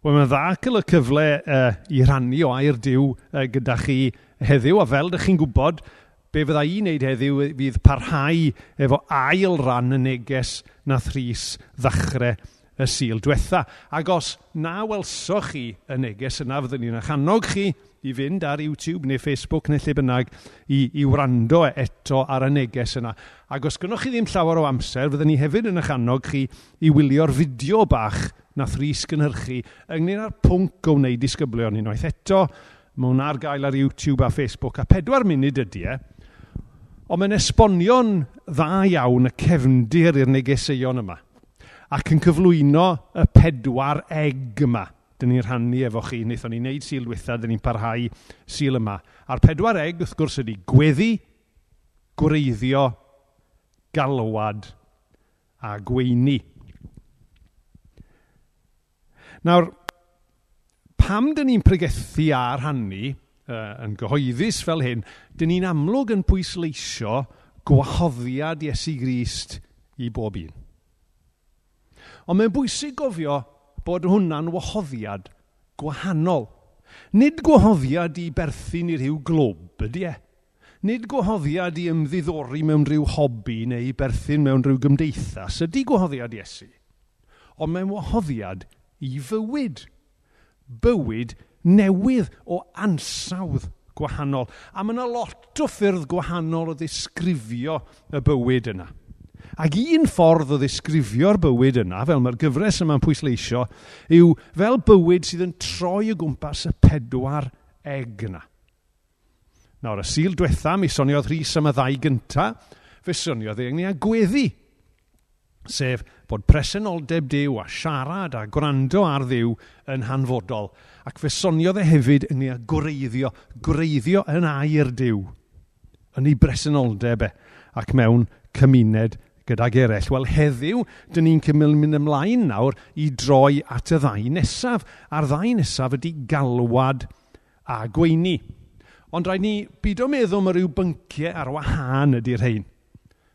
Wel, mae'n dda cael y cyfle uh, i rannu o air diw uh, e, gyda chi heddiw, a fel ydych chi'n gwybod, be fydda i wneud heddiw e, fydd parhau efo ail ran y neges na thris ddechrau y sil diwetha. Ac os na welsoch chi y neges yna, fyddwn ni'n eich chi i fynd ar YouTube neu Facebook neu lle bynnag i, i wrando e eto ar y neges yna. Ac os gynnwch chi ddim llawer o amser, fyddwn ni hefyd yn eich annog chi i wylio'r fideo bach na thris gynhyrchu ynglyn â'r pwnc o wneud disgyblion unwaith eto. Mae hwnna ar gael ar YouTube a Facebook a pedwar munud ydy e. Ond mae'n esbonio'n dda iawn y cefndir i'r negeseuon yma ac yn cyflwyno y pedwar eg yma – dyn ni'n rhannu efo chi. Wnaethon ni wneud sil witha, dyn ni'n parhau sil yma. A'r pedwar eg, wrth gwrs, ydy gweddi, gwreiddio, galwad a gweini. Nawr, pam dyn ni'n pregethu a rhannu uh, yn gyhoeddus fel hyn, dyn ni'n amlwg yn pwysleisio gwahoddiad Iesu Grist i bob un. Ond mae'n bwysig gofio bod hwnna'n wahoddiad gwahanol. Nid gwahoddiad i berthyn i rhyw glwb, ydy e? Nid gwahoddiad i ymddiddori mewn rhyw hobi neu i berthyn mewn rhyw gymdeithas, ydy gwahoddiad Iesu. Ond mae'n wahoddiad i fywyd. Bywyd newydd o ansawdd gwahanol. A mae yna lot o ffyrdd gwahanol o ddisgrifio y bywyd yna. Ac un ffordd o ddisgrifio'r bywyd yna, fel mae'r gyfres yma'n pwysleisio, yw fel bywyd sydd yn troi o gwmpas y pedwar eg yna. Nawr, y sil diwetha, mi soniodd Rhys am y ddau gynta, fe soniodd ei ynglyn â gweddi. Sef bod presenoldeb Dyw a siarad a gwrando ar ddiw yn hanfodol, ac fe soniodd e hefyd ynglyn â gwreiddio, gwreiddio yn air Dyw, yn ei presenoldeb e, ac mewn cymuned gydag eraill. Wel, heddiw, dyn ni'n cymryd mynd ymlaen nawr i droi at y ddau nesaf. A'r ddau nesaf ydy galwad a gweini. Ond rhaid ni byd o meddwl mae rhyw bynciau ar wahân ydy'r rhain.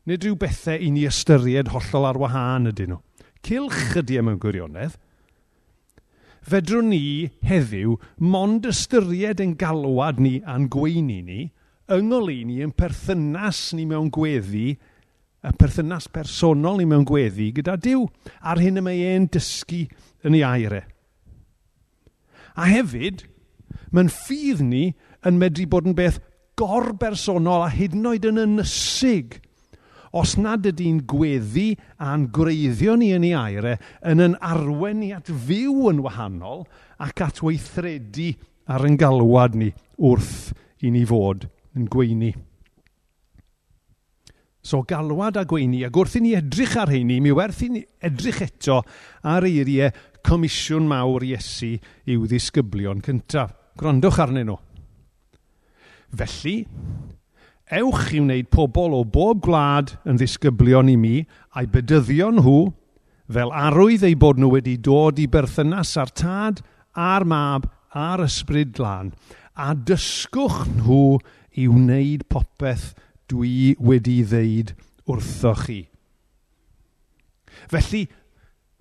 Nid rhyw bethau i ni ystyried hollol ar wahân ydyn nhw. Cilch ydy e mewn gwirionedd. Fedrwn ni heddiw mond ystyried yn galwad ni a'n gweini ni, yngolini yn perthynas ni mewn gweddi y perthynas personol ni mewn gweddi gyda Dyw ar hyn y mae e'n dysgu yn ei aire. A hefyd, mae'n ffydd ni yn medru bod yn beth gorbersonol a hyd yn oed yn ynysig os nad ydy'n gweddi a'n gwreiddio ni yn ei aire yn yn arwen ni at fyw yn wahanol ac at weithredu ar yn galwad ni wrth i ni fod yn gweini. So galwad a gweini, ac wrth i ni edrych ar heini, mi werth i ni edrych eto ar eiriau comisiwn mawr Iesu i'w ddisgyblion cyntaf. Grondwch arnyn nhw. Felly, ewch i wneud pobl o bob gwlad yn ddisgyblion i mi, a'i bydyddio nhw fel arwydd ei bod nhw wedi dod i berthynas a'r tad, a'r mab, a'r ysbryd glân, a dysgwch nhw i wneud popeth dwi wedi ddeud wrtho chi. Felly,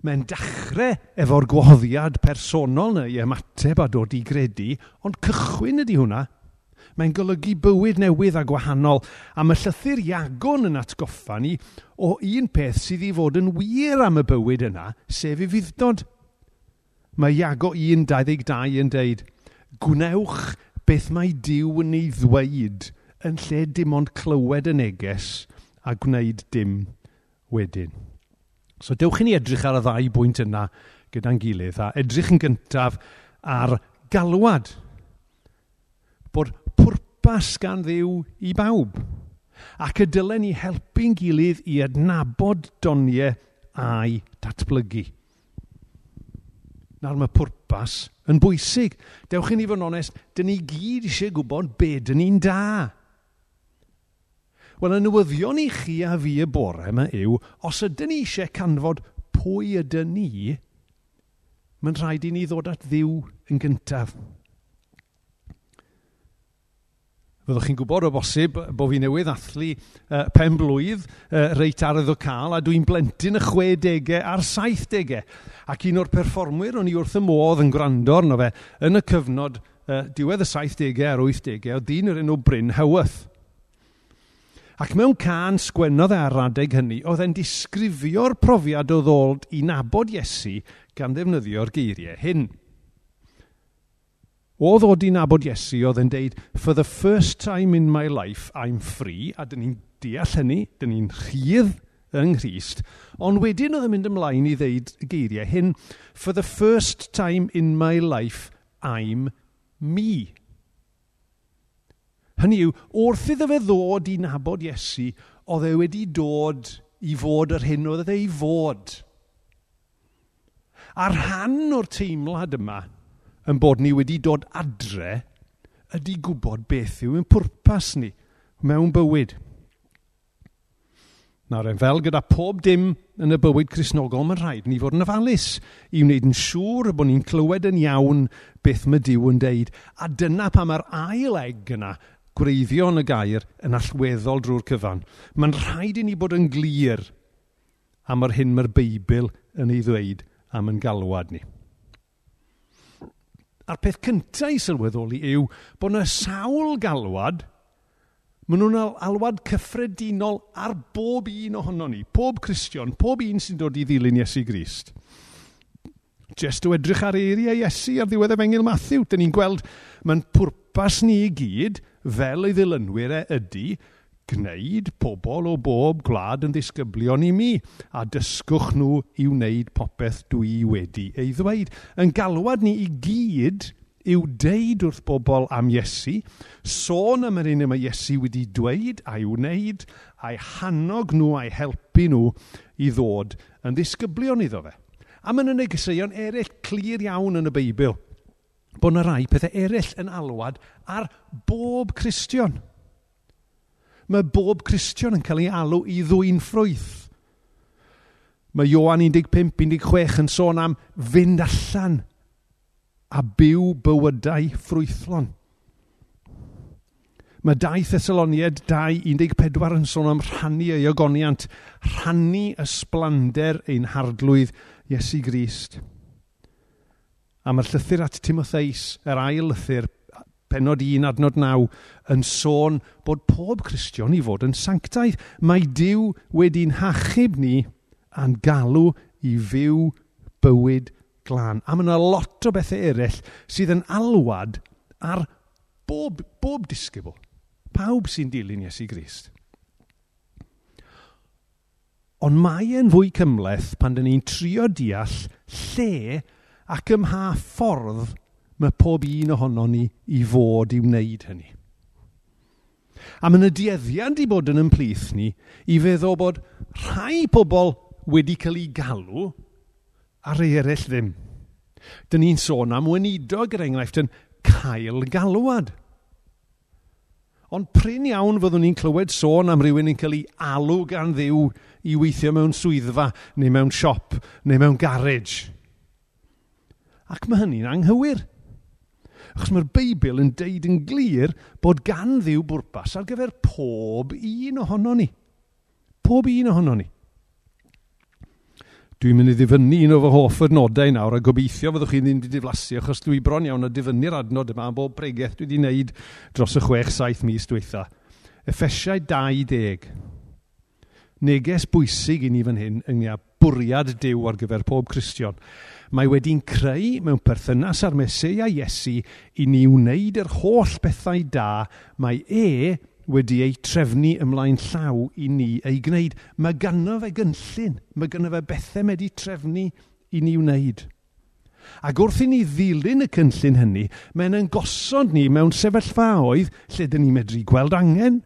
mae'n dechrau efo'r gwahoddiad personol neu i ymateb a dod i gredu, ond cychwyn ydy hwnna. Mae'n golygu bywyd newydd a gwahanol, a mae llythyr Iagon yn atgoffa ni o un peth sydd i fod yn wir am y bywyd yna, sef i fuddod. Mae Iago 1.22 yn deud, Gwnewch beth mae Dyw yn ei ddweud yn lle dim ond clywed y neges a gwneud dim wedyn. So dewch i ni edrych ar y ddau bwynt yna gyda'n gilydd a edrych yn gyntaf ar galwad. Bod pwrpas gan ddiw i bawb ac y dylen ni helpu'n gilydd i adnabod doniau a'i datblygu. Nawr mae pwrpas yn bwysig. Dewch i ni fod yn onest, dyn ni gyd eisiau gwybod be dyn ni'n da. Wel, y newyddion i chi a fi y bore yma yw, os ydyn ni eisiau canfod pwy ydyn ni, mae'n rhaid i ni ddod at ddiw yn gyntaf. Fyddwch chi'n gwybod o bosib bod fi newydd athlu uh, pen blwydd uh, reit ar y cael a dwi'n blentyn y 60au a'r 70au. Ac un o'r perfformwyr o'n i wrth y modd yn gwrando arno fe yn y cyfnod uh, diwedd y 70au a'r 80au o dyn yr enw Bryn Hewyth. Ac mewn can sgwennodd e ar adeg hynny, oedd e'n disgrifio'r profiad o ddold i nabod Iesu gan ddefnyddio'r geiriau hyn. O ddod i nabod Iesu, oedd yn deud, for the first time in my life, I'm free, a dyn ni'n deall hynny, dyn ni'n rhydd yng Nghyst, ond wedyn oedd yn mynd ymlaen i ddeud y geiriau hyn, for the first time in my life, I'm me. Hynny yw, wrth iddo fe ddod i nabod Iesu, oedd e wedi dod i fod yr hyn oedd e i fod. A'r rhan o'r teimlad yma yn bod ni wedi dod adre ydy gwybod beth yw ein pwrpas ni mewn bywyd. Nawr, e, fel gyda pob dim yn y bywyd Cresnogol, mae'n rhaid ni fod yn ofalus i wneud yn siŵr bod ni'n clywed yn iawn beth mae Dyw yn deud. A dyna pa mae'r ail eg yna gwreiddion y gair yn allweddol drwy'r cyfan. Mae'n rhaid i ni bod yn glir am yr hyn mae'r Beibl yn ei ddweud am yn galwad ni. A'r peth cyntaf i sylweddoli yw bod yna sawl galwad, maen nhw'n alwad cyffredinol ar bob un ohono ni, pob Cristion, pob un sy'n dod i ddilyn Iesu Grist. Jyst o edrych ar eiriau Iesu ar ddiwedd y fengil Matthew, dyn ni'n gweld mae'n pwrpas pwrpas ni i gyd, fel ei ddilynwyr e ydy, gwneud pobl o bob gwlad yn ddisgyblion i mi, a dysgwch nhw i wneud popeth dwi wedi ei ddweud. Yn galwad ni i gyd yw deud wrth bobl am Iesu, sôn am yr un yma Iesu wedi dweud a'i wneud, a'i hannog nhw a'i helpu nhw i ddod yn ddisgyblion iddo fe. A maen yna negeseuon eraill clir iawn yn y Beibl bod yna rai pethau eraill yn alwad ar bob Cristion. Mae bob Cristion yn cael ei alw i ddwy'n ffrwyth. Mae Ioan 15-16 yn sôn am fynd allan a byw bywydau ffrwythlon. Mae 2 Thessaloniad 2.14 yn sôn am rhannu ei ogoniant, rhannu ysblander ein hardlwydd Iesu Grist. Grist A mae'r llythyr at Timotheus, yr ail lythyr, penod 1 adnod 9, yn sôn bod pob Cristion i fod yn sanctaidd. Mae Dyw wedi'n hachub ni a'n galw i fyw bywyd glân. A mae yna lot o bethau eraill sydd yn alwad ar bob, bob disgybl. Pawb sy'n dilyn Iesu Grist. Ond mae e'n fwy cymleth pan dyn ni'n trio deall lle ac ym mha ffordd mae pob un ohono ni i fod i wneud hynny. A mae'n y dieddiad i bod yn ymplith ni i feddwl bod rhai pobl wedi cael ei galw a rei eraill ddim. Dyna ni'n sôn am wenido gyda er enghraifft yn cael galwad. Ond pryn iawn fyddwn ni'n clywed sôn am rywun yn cael ei alw gan ddiw i weithio mewn swyddfa, neu mewn siop, neu mewn garej. Ac mae hynny'n anghywir. Achos mae'r Beibl yn deud yn glir bod gan ddiw bwrpas ar gyfer pob un ohono ni. Pob un ohono ni. Dwi'n mynd i ddifynnu un o fy hoff adnodau nawr a gobeithio fyddwch chi'n ddim wedi diflasu achos dwi bron iawn a difynnu'r adnod yma am bob bregaeth dwi wedi wneud dros y chwech saith mis diwetha. Effesiau 20. Neges bwysig i ni fan hyn yng nghia bwriad Dyw ar gyfer pob Cristion. Mae wedi'n creu mewn perthynas â'r a Iesu i ni wneud yr holl bethau da mae e wedi ei trefnu ymlaen llaw i ni ei gwneud. Mae ganddo fe gynllun, mae ganddo fe bethau wedi trefnu i ni wneud. Ac wrth i ni ddilyn y cynllun hynny, mae'n yn gosod ni mewn sefyllfaoedd lle dyn ni'n medru gweld angen.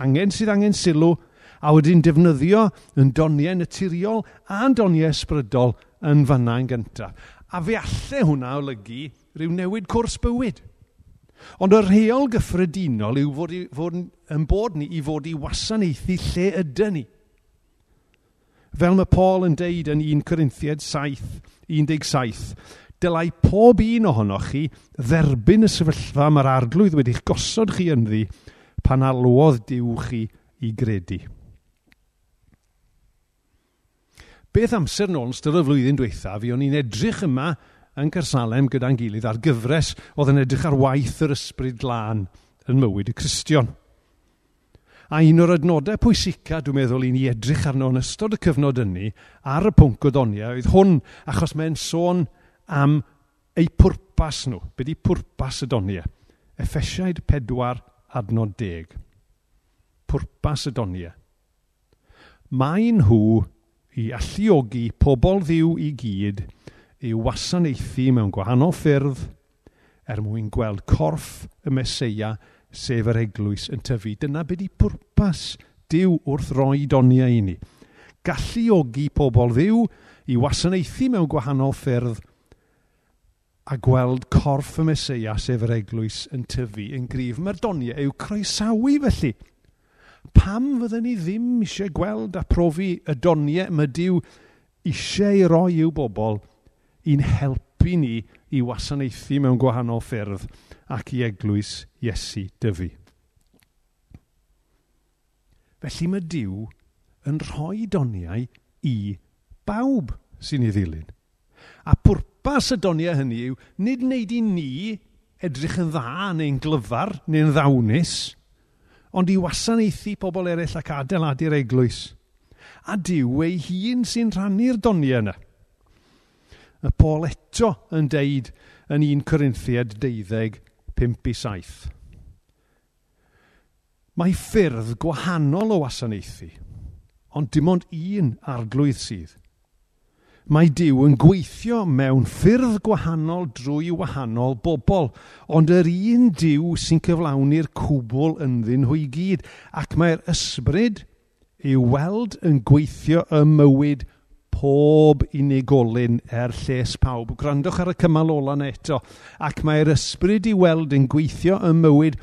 Angen sydd angen sylw, a wedi'n defnyddio yn doniau naturiol a'n doniau ysbrydol yn fanna yn gyntaf. A fe allai hwnna olygu rhyw newid cwrs bywyd. Ond y rheol gyffredinol yw fod i, fod yn bod ni i fod i wasanaethu lle ydy ni. Fel mae Paul yn deud yn 1 Corinthiad 7, 17, dylai pob un ohonoch chi dderbyn y sefyllfa mae'r arglwydd wedi'ch gosod chi ynddi pan alwodd diw chi i gredu. Beth amser nôl, ystod y flwyddyn diwethaf, fi o'n i'n edrych yma yn Cersalem gyda'n gilydd ar gyfres oedd yn edrych ar waith yr ysbryd glân yn mywyd y Cristion. A un o'r adnodau pwysica, dwi'n meddwl, i ni edrych arno yn ystod y cyfnod yni, ar y pwnc o donia, oedd hwn achos mae'n sôn am eu pwrpas nhw. Be di pwrpas y donia? Effesiaid 4 adnod 10. Pwrpas y donia. Mae nhw i alluogi pobl ddiw i gyd i wasanaethu mewn gwahanol ffyrdd er mwyn gweld corff y Mesoea sef yr eglwys yn tyfu. Dyna beth i pwrpas diw wrth roi doniau i ni. Galluogi pobl ddiw i wasanaethu mewn gwahanol ffyrdd a gweld corff y Mesoea sef yr eglwys yn tyfu yn grif. Mae'r doniau yw croesawu felly pam fydden ni ddim eisiau gweld a profi y doniau mae Dyw eisiau i roi i'w bobl i'n helpu ni i wasanaethu mewn gwahanol ffyrdd ac i eglwys Iesu dyfu. Felly mae Dyw yn rhoi doniau i bawb sy'n ei ddilyn. A pwrpas y doniau hynny yw nid wneud i ni edrych yn dda neu'n glyfar neu'n ddawnus, ond i wasanaethu pobl eraill ac adeiladu'r eglwys. A diw ei hun sy'n rhannu'r doniau yna. Y Paul eto yn deud yn 1 Corinthiad 12, 5 i 7. Mae ffyrdd gwahanol o wasanaethu, ond dim ond un arglwydd sydd mae Dyw yn gweithio mewn ffyrdd gwahanol drwy wahanol bobl, ond yr un Dyw sy'n cyflawni'r cwbl ynddyn nhw i gyd, ac mae'r ysbryd i'w weld yn gweithio y mywyd pob unigolyn er lles pawb. Grandwch ar y cymal ola na eto. Ac mae'r ysbryd i weld yn gweithio ym mywyd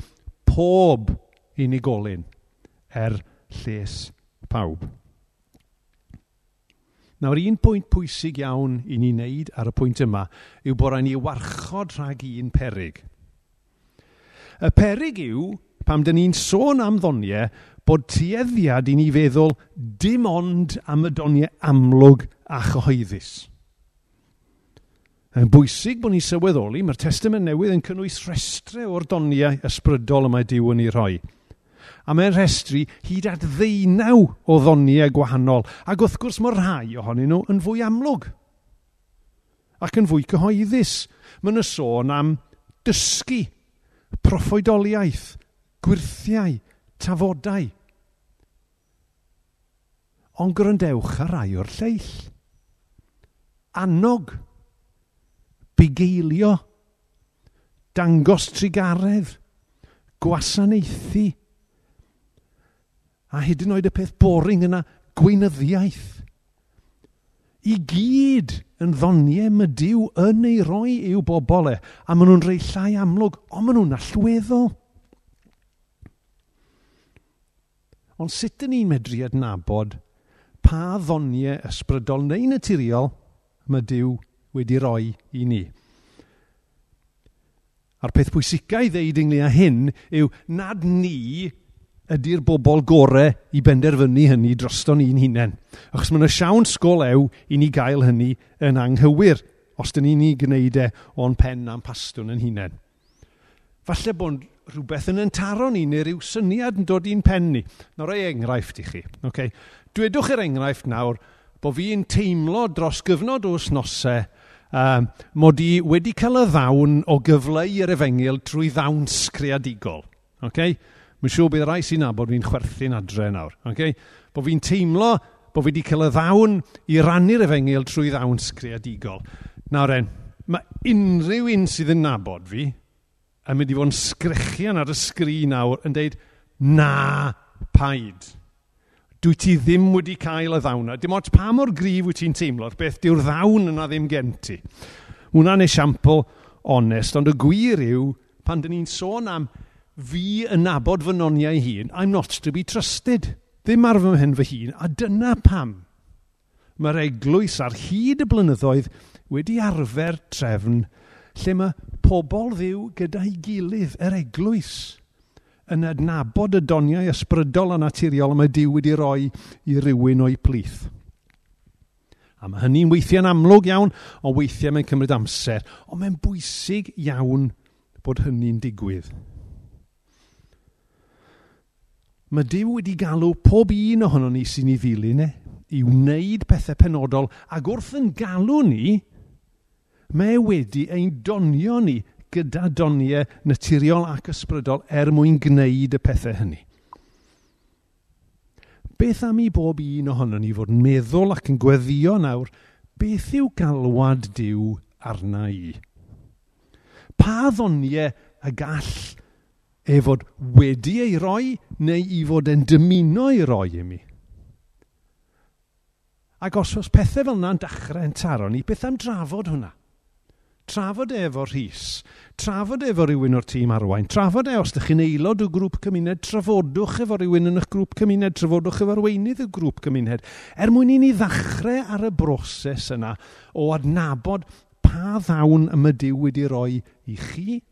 pob unigolyn er lles pawb. Nawr un pwynt pwysig iawn i ni wneud ar y pwynt yma yw bod rhaid ni warchod rhag un perig. Y perig yw, pam dyn ni'n sôn am ddoniau, bod tueddiad i ni feddwl dim ond am y doniau amlwg a chyhoeddus. Yn bwysig bod ni'n sylweddoli, mae'r testament newydd yn cynnwys rhestru o'r doniau ysbrydol y mae Dyw yn ei rhoi a mae'n rhestru hyd at ddeunaw o ddoniau gwahanol, ac wrth gwrs mae rhai ohonyn nhw yn fwy amlwg ac yn fwy cyhoeddus. mae'n y sôn am dysgu, proffwydoliaeth, gwirthiau, tafodau. Ond gwrandewch ar rai o'r lleill. Annog, bugeilio, dangos trigaredd, gwasanaethu, A hyd yn oed y peth boring yna, gweinyddiaeth. I gyd yn ddoniau mae Dyw yn ei roi i'w bobl e, a maen nhw'n rhoi llai amlwg, ond maen nhw'n allweddol. Ond sut yn ni'n medru adnabod pa ddoniau ysbrydol neu naturiol mae Dyw wedi roi i ni? A'r peth pwysicau i ddeud ynglyn â hyn yw nad ni ydy'r bobl gorau i benderfynu hynny droston ni'n hunain. Achos mae'n y siawn sgol ew i ni gael hynny yn anghywir, os dyn ni'n ni gwneud e o'n pen a'n pastwn yn hunain. Falle bod rhywbeth yn yntaro ni neu rhyw syniad yn dod i'n pen ni. Nawr ei enghraifft i chi. Okay. Dwedwch yr enghraifft nawr bod fi'n teimlo dros gyfnod o wsnosau um, mod i wedi cael y ddawn o gyfleu yr efengil trwy ddawns creadigol. Okay? Mae'n siŵr bydd rhai sy'n nabod fi'n chwerthu'n adre nawr. Okay? Bod fi'n teimlo bod fi wedi cael y ddawn i rannu'r efengil trwy ddawns creadigol. Nawr en, mae unrhyw un sydd yn nabod fi yn mynd i fod yn sgrichian ar y sgrin nawr yn deud, na, paid. Dwi ti ddim wedi cael y ddawn Dim ots pa mor grif wyt ti'n teimlo'r beth, dyw'r ddawn yna ddim gen ti. Hwna'n esiampl onest, ond y gwir yw, pan dyn ni'n sôn am fi yn nabod fy noniau hun, I'm not to be trusted. Ddim ar fy mhen fy hun, a dyna pam. Mae'r eglwys ar hyd y blynyddoedd wedi arfer trefn lle mae pobl ddiw gyda'i gilydd, yr eglwys, yn adnabod y doniau ysbrydol a naturiol mae Dyw wedi roi i rywun o'i plith. A mae hynny'n weithiau'n amlwg iawn, ond weithiau mae'n cymryd amser. Ond mae'n bwysig iawn bod hynny'n digwydd. Mae Dyw wedi galw pob un ohono ni sy'n ei ddilyn e, i wneud pethau penodol, ac wrth yn galw ni, mae wedi ein donio ni gyda doniau naturiol ac ysbrydol er mwyn gwneud y pethau hynny. Beth am i bob un ohono ni fod yn meddwl ac yn gweddio nawr, beth yw galwad Dyw arna i? Pa ddoniau y gall e fod wedi ei roi neu i fod yn dymuno ei roi i mi. Ac os oes pethau fel yna'n dechrau'n taro ni, beth am drafod hwnna? Trafod e efo rhys, trafod e efo rhywun o'r tîm arwain, trafod e os ydych chi'n aelod o grŵp cymuned, trafodwch efo rhywun yn eich grŵp cymuned, trafodwch efo arweinydd y grŵp cymuned, er mwyn i ni ddechrau ar y broses yna o adnabod pa ddawn y mydyw wedi roi i chi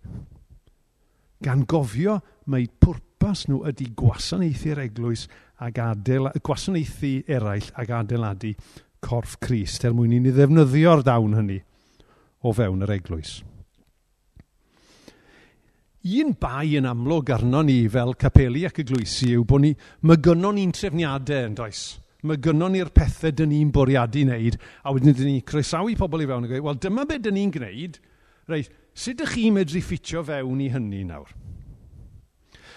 gan gofio mae pwrpas nhw ydy gwasanaethu'r eglwys ac adeil, gwasanaethu eraill ac adeiladu corff Crist er mwyn i ni ddefnyddio'r dawn hynny o fewn yr eglwys. Un bai yn amlwg arno ni fel capeli ac eglwysi yw bod ni, mae gynnon ni'n trefniadau yn does. Mae gynnon ni'r pethau dyn ni'n bwriadu wneud, a wedyn dyn ni croesawu pobl i fewn a gweud, wel dyma beth dyn ni'n gwneud, reit, Sut ydych chi medru ffitio fewn i hynny nawr?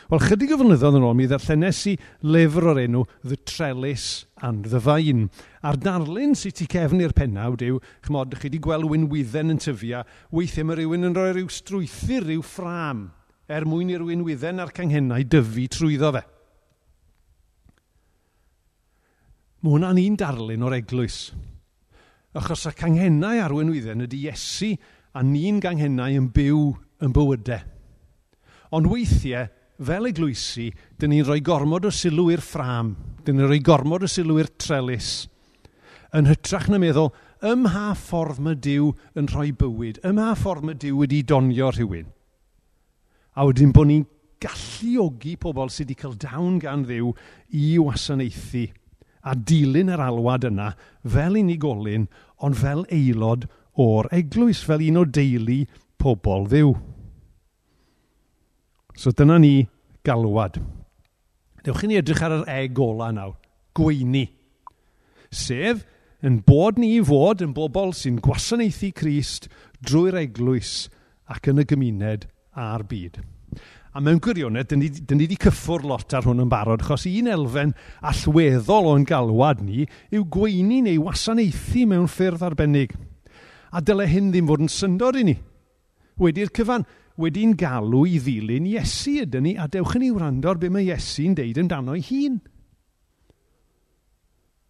Wel, chydig o flynyddoedd yn ôl, mi ddarllenes i lyfr o'r enw The Trellis and the Vine. A'r darlun sy'n ti cefn i'r pennawd yw, chymod, chi wedi gweld wynwydden yn tyfia, weithiau mae rhywun yn rhoi rhyw strwythyr, rhyw ffram, er mwyn i'r wynwydden a'r canghennau dyfu trwyddo fe. Mae hwnna'n un darlun o'r eglwys. Achos y canghennau ar wynwydden ydy Iesu a ni'n ganghennau yn byw yn bywydau. Ond weithiau, fel eglwysi, dyn ni'n rhoi gormod o sylw i'r ffram, dyn ni'n rhoi gormod o sylw i'r trellis, yn hytrach na meddwl, ym mha ffordd mae Dyw yn rhoi bywyd, ym mha ffordd mae Dyw wedi donio rhywun. A wedyn bod ni'n galluogi pobl sydd wedi cael dawn gan ddiw i wasanaethu a dilyn yr alwad yna fel unigolyn, ond fel aelod o'r eglwys fel un o deulu pobl ddiw. So dyna ni galwad. Dewch i ni edrych ar yr eg ola nawr, gweini. Sef, yn bod ni i fod yn bobl sy'n gwasanaethu Crist drwy'r eglwys ac yn y gymuned a'r byd. A mewn gwirionedd, dyn ni, dyn ni wedi cyffwr lot ar hwn yn barod, achos un elfen allweddol o'n galwad ni yw gweini neu wasanaethu mewn ffyrdd arbennig – A dyle hyn ddim fod yn syndod i ni. Wedi'r cyfan, wedi'n galw i ddilyn Iesu ydyn ni, a dewch yn ei wrando ar be mae Iesu'n deud amdano ei hun.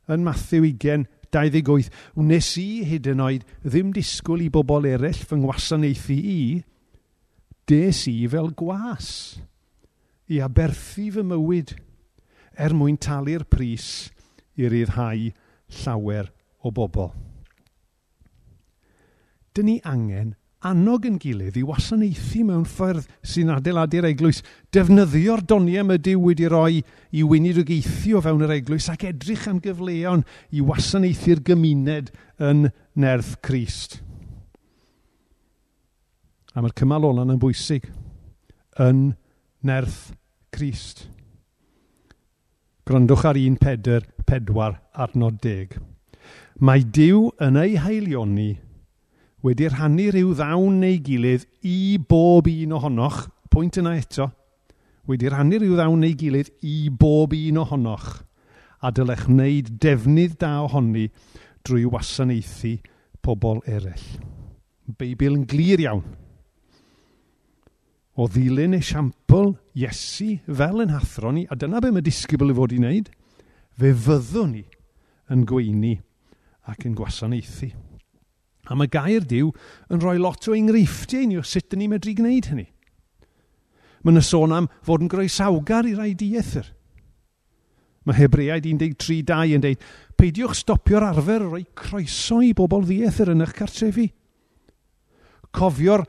Yn Matthew 20, 28, wnes i hyd yn oed ddim disgwyl i bobl eraill fy ngwasanaethu i, des i fel gwas i aberthu fy mywyd er mwyn talu'r pris i ryddhau llawer o bobl dyn ni angen annog yn gilydd i wasanaethu mewn ffyrdd sy'n adeiladu'r eglwys, defnyddio'r doniau mae Dyw wedi roi i geithio fewn yr eglwys ac edrych am gyfleon i wasanaethu'r gymuned yn nerth Crist. A mae'r cymal olan yn bwysig yn nerth Crist. Grandwch ar un Pedr pedwar, adnod deg. Mae Dyw yn ei heilioni wedi rhannu rhyw ddawn neu gilydd i bob un ohonoch, pwynt yna eto, wedi rhannu rhyw ddawn neu gilydd i bob un ohonoch, a dylech wneud defnydd da ohoni drwy wasanaethu pobl eraill. Beibl yn glir iawn. O ddilyn esiampl Iesu fel yn hathro ni, a dyna be mae disgybl i fod i wneud, fe fyddwn ni yn gweini ac yn gwasanaethu. A mae gair diw yn rhoi lot o enghreifftiau ni o sut ni medru gwneud hynny. Mae yna sôn am fod yn groesawgar i rai diethyr. Mae Hebreaid 13.2 yn dweud, peidiwch stopio'r arfer roi croeso i bobl ddiethyr yn eich cartrefi. Cofio'r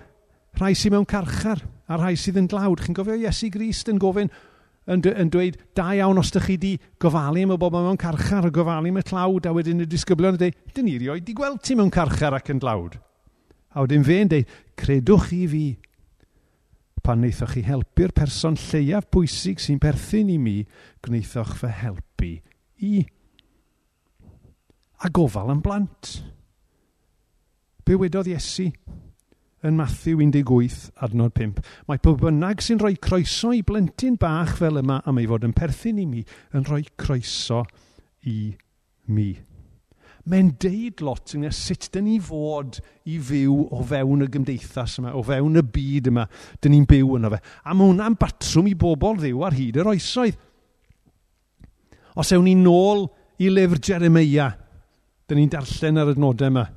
rhai sy'n mewn carchar a rhai sydd yn glawd. Chi'n gofio Iesu Grist yn gofyn, yn, yn dweud, da iawn os ydych chi wedi gofalu am y bobl mewn carchar a gofalu am y tlawd, a wedyn y disgyblion yn dweud, dyn ni rioed wedi gweld ti mewn carchar ac yn tlawd. A wedyn fe'n dweud, credwch chi fi, pan wnaethoch chi helpu'r person lleiaf pwysig sy'n perthyn i mi, gwnaethoch fy helpu i. A gofal yn blant. Be wedodd Iesu? yn Matthew 18, adnod 5. Mae pob bynnag sy'n rhoi croeso i blentyn bach fel yma am ei fod yn perthyn i mi, yn rhoi croeso i mi. Mae'n deud lot yna sut dyn ni fod i fyw o fewn y gymdeithas yma, o fewn y byd yma, dyn ni'n byw yna fe. A mae hwnna'n batrwm i bobl ddiw ar hyd yr oesoedd. Os ewn ni nôl i lyfr Jeremia, dyn ni'n darllen ar adnodau yma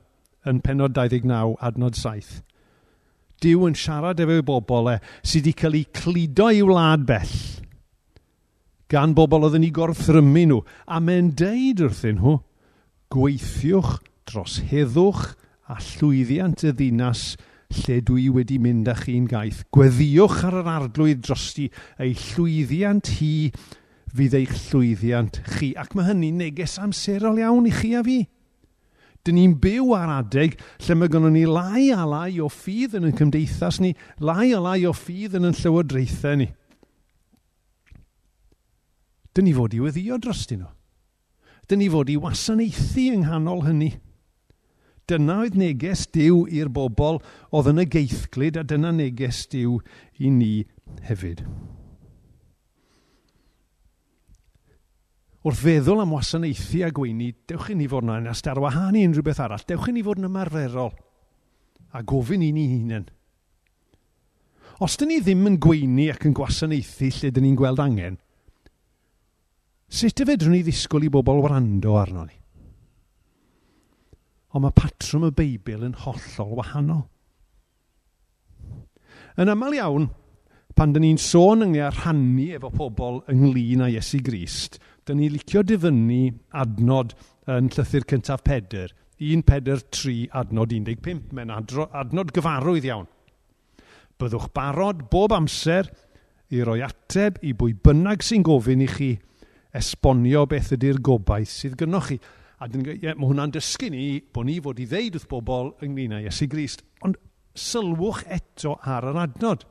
yn penod 29, adnod 7. Dyw yn siarad efo bobl e, sydd wedi cael eu cludo i wlad bell gan bobl oedden ei gorthrymu nhw. A mae'n deud wrthyn nhw, gweithiwch dros heddwch a llwyddiant y ddinas lle dwi wedi mynd â chi'n gaeth. Gweddiwch ar yr arglwydd drosti ei llwyddiant hi fydd eich llwyddiant chi. Ac mae hynny'n neges amserol iawn i chi a fi. Dyn ni'n byw ar adeg lle mae gynnon ni lai a lai o ffydd yn y cymdeithas ni, lai a lai o ffydd yn y llywodraethau ni. Dyn ni fod i weddio dros nhw. Dyn ni fod i wasanaethu yng nghanol hynny. Dyna oedd neges diw i'r bobl oedd yn y geithglid a dyna neges diw i ni hefyd. wrth feddwl am wasanaethu a gweini, dewch i ni fod yna yn astar wahanu unrhyw beth arall. Dewch i ni fod yn ymarferol a gofyn i ni hunain. Os dyn ni ddim yn gweini ac yn gwasanaethu lle dyn ni'n gweld angen, sut y fedrwn ni ddisgwyl i bobl wrando arno ni? Ond mae patrwm y Beibl yn hollol wahanol. Yn aml iawn, pan dyn ni'n sôn ynglyn â rhannu efo pobl ynglyn â Iesu Grist, dyn ni licio difynnu adnod yn llythyr cyntaf Pedr. 1 Pedr 3 adnod 15, mae'n adnod gyfarwydd iawn. Byddwch barod bob amser i roi ateb i bwy bynnag sy'n gofyn i chi esbonio beth ydy'r gobaith sydd gynnwch chi. A dyn, ie, mae hwnna'n dysgu ni bod ni fod i ddeud wrth bobl ynglyn â Iesu Grist. Ond sylwch eto ar yr adnod.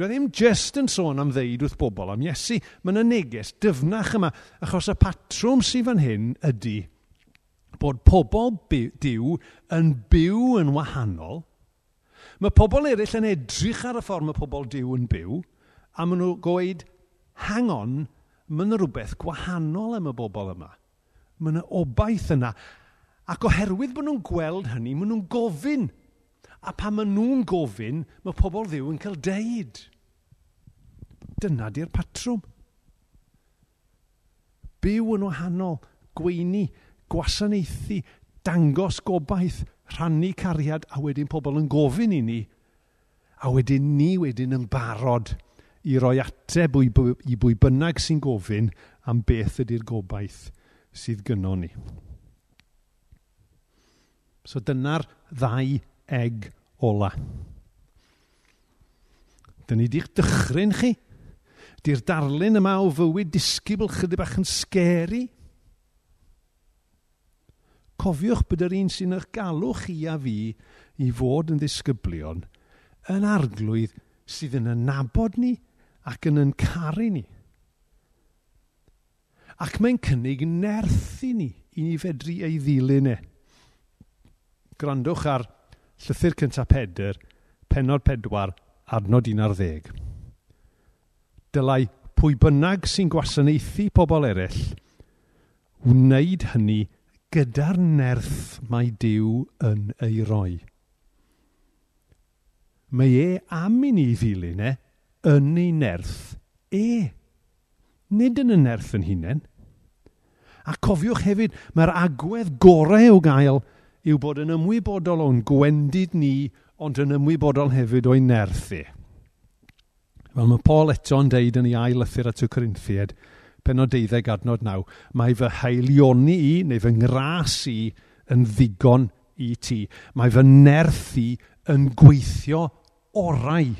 Dwi e ddim jyst yn sôn am ddeud wrth bobl am Iesu. Mae'n y neges dyfnach yma, achos y patrwm sydd fan hyn ydy bod pobl diw yn byw yn wahanol. Mae pobl eraill yn edrych ar y ffordd mae pobl diw yn byw, a maen nhw gweud, hang on, mae yna rhywbeth gwahanol am y bobl yma. Mae yna obaith yna. Ac oherwydd bod nhw'n gweld hynny, maen nhw'n gofyn. A pan maen nhw'n gofyn, mae pobl ddiw yn cael deud. Dyna di'r patrwm. Byw yn wahanol, gweini, gwasanaethu, dangos gobaith, rhannu cariad, a wedyn pobl yn gofyn i ni. A wedyn ni wedyn yn barod i roi ateb i bwy bynnag sy'n gofyn am beth ydy'r gobaith sydd gynnon ni. So dyna'r ddau eg ola. Dyna ni di'ch dychryn chi Di'r darlun yma o fywyd disgybl chydig bach yn sgeri. Cofiwch bod yr un sy'n eich galw chi a fi i fod yn ddisgyblion yn arglwydd sydd yn nabod ni ac yn yn caru ni. Ac mae'n cynnig nerthu ni i ni fedru ei ddilyn e. Grandwch ar Llythyr Cyntaf Pedr, penod pedwar, adnod 11 dylai pwy bynnag sy'n gwasanaethu pobl eraill wneud hynny gyda'r nerth mae Dyw yn ei roi. Mae e am i ni ddilyn e yn ei nerth e. Nid yn y nerth yn hunain. A cofiwch hefyd, mae'r agwedd gorau o gael yw bod yn ymwybodol o'n gwendid ni, ond yn ymwybodol hefyd o'i nerth e. Fel mae Paul eto'n deud yn ei ail lythyr at y Corinthiad, penod 12 adnod naw, mae fy heilioni i, neu fy ngras i, yn ddigon i ti. Mae fy nerth i yn gweithio orau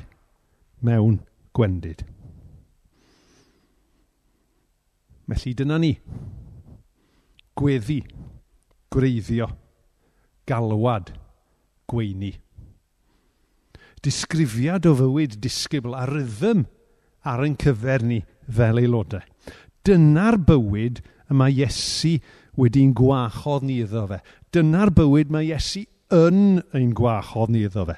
mewn gwendid. Felly dyna ni. Gweddi, gwreiddio, galwad, gweini disgrifiad o fywyd disgybl a rhythm ar ein cyfer ni fel aelodau. Dyna'r bywyd y mae Iesu wedi'n gwachodd ni iddo fe. Dyna'r bywyd mae Iesu yn ein gwachodd ni iddo fe.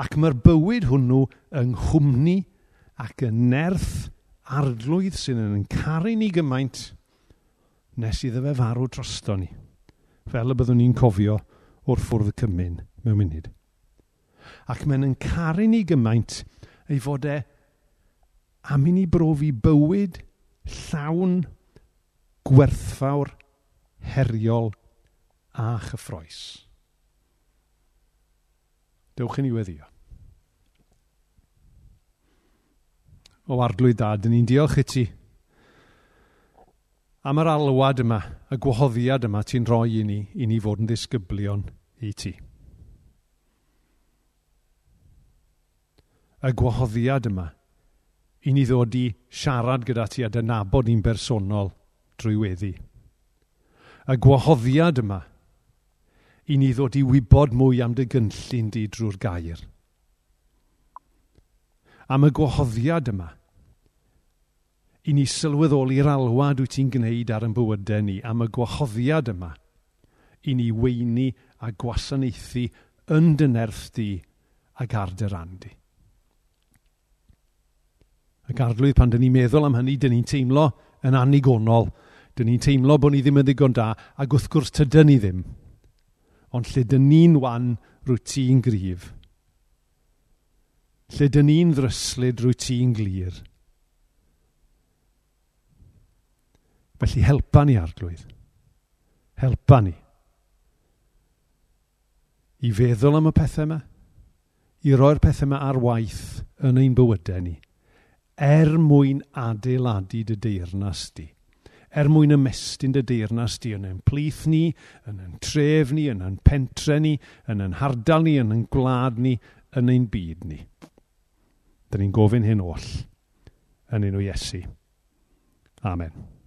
Ac mae'r bywyd hwnnw yng nghwmni ac yn nerth arglwydd sy'n yn caru ni gymaint nes iddo fe farw drosto ni, fel y byddwn ni'n cofio o'r ffwrdd cymyn mewn munud. Ac mae'n yn caru ni gymaint ei fod e am i ni brofi bywyd llawn gwerthfawr, heriol a chyffroes. Dewch i ni weddio. O arglwydd dad, ni'n diolch i ti am yr alwad yma, y gwahoddiad yma ti'n rhoi i ni, i ni fod yn ddisgyblion i ti. y gwahoddiad yma i ni ddod i siarad gyda ti a dynabod ni'n bersonol drwy weddi. Y gwahoddiad yma i ni ddod i wybod mwy am dy gynllun di drwy'r gair. Am y gwahoddiad yma i ni sylweddoli'r alwad wyt ti'n gwneud ar yn bywydau ni am y gwahoddiad yma i ni weini a gwasanaethu yn dy nerth di ac ar dy rand di ac arglwydd pan dyn ni'n meddwl am hynny, dyn ni'n teimlo yn anigonol. Dyn ni'n teimlo bod ni ddim yn ddigon da, ac wrth gwrs tydyn ni ddim. Ond lle dyn ni'n wan rwy ti'n gryf. Lle dyn ni'n ddryslyd rwy ti'n glir. Felly helpa ni arglwydd. Helpa ni. I feddwl am y pethau yma. I roi'r pethau yma ar waith yn ein bywydau ni er mwyn adeiladu dy deyrnas di. Er mwyn ymestyn dy deyrnas di yn ein plith ni, yn ein tref ni, yn ein pentre ni, yn ein hardal ni, yn ein gwlad ni, yn ein byd ni. Dyna ni'n gofyn hyn oll yn enw Iesu. Amen.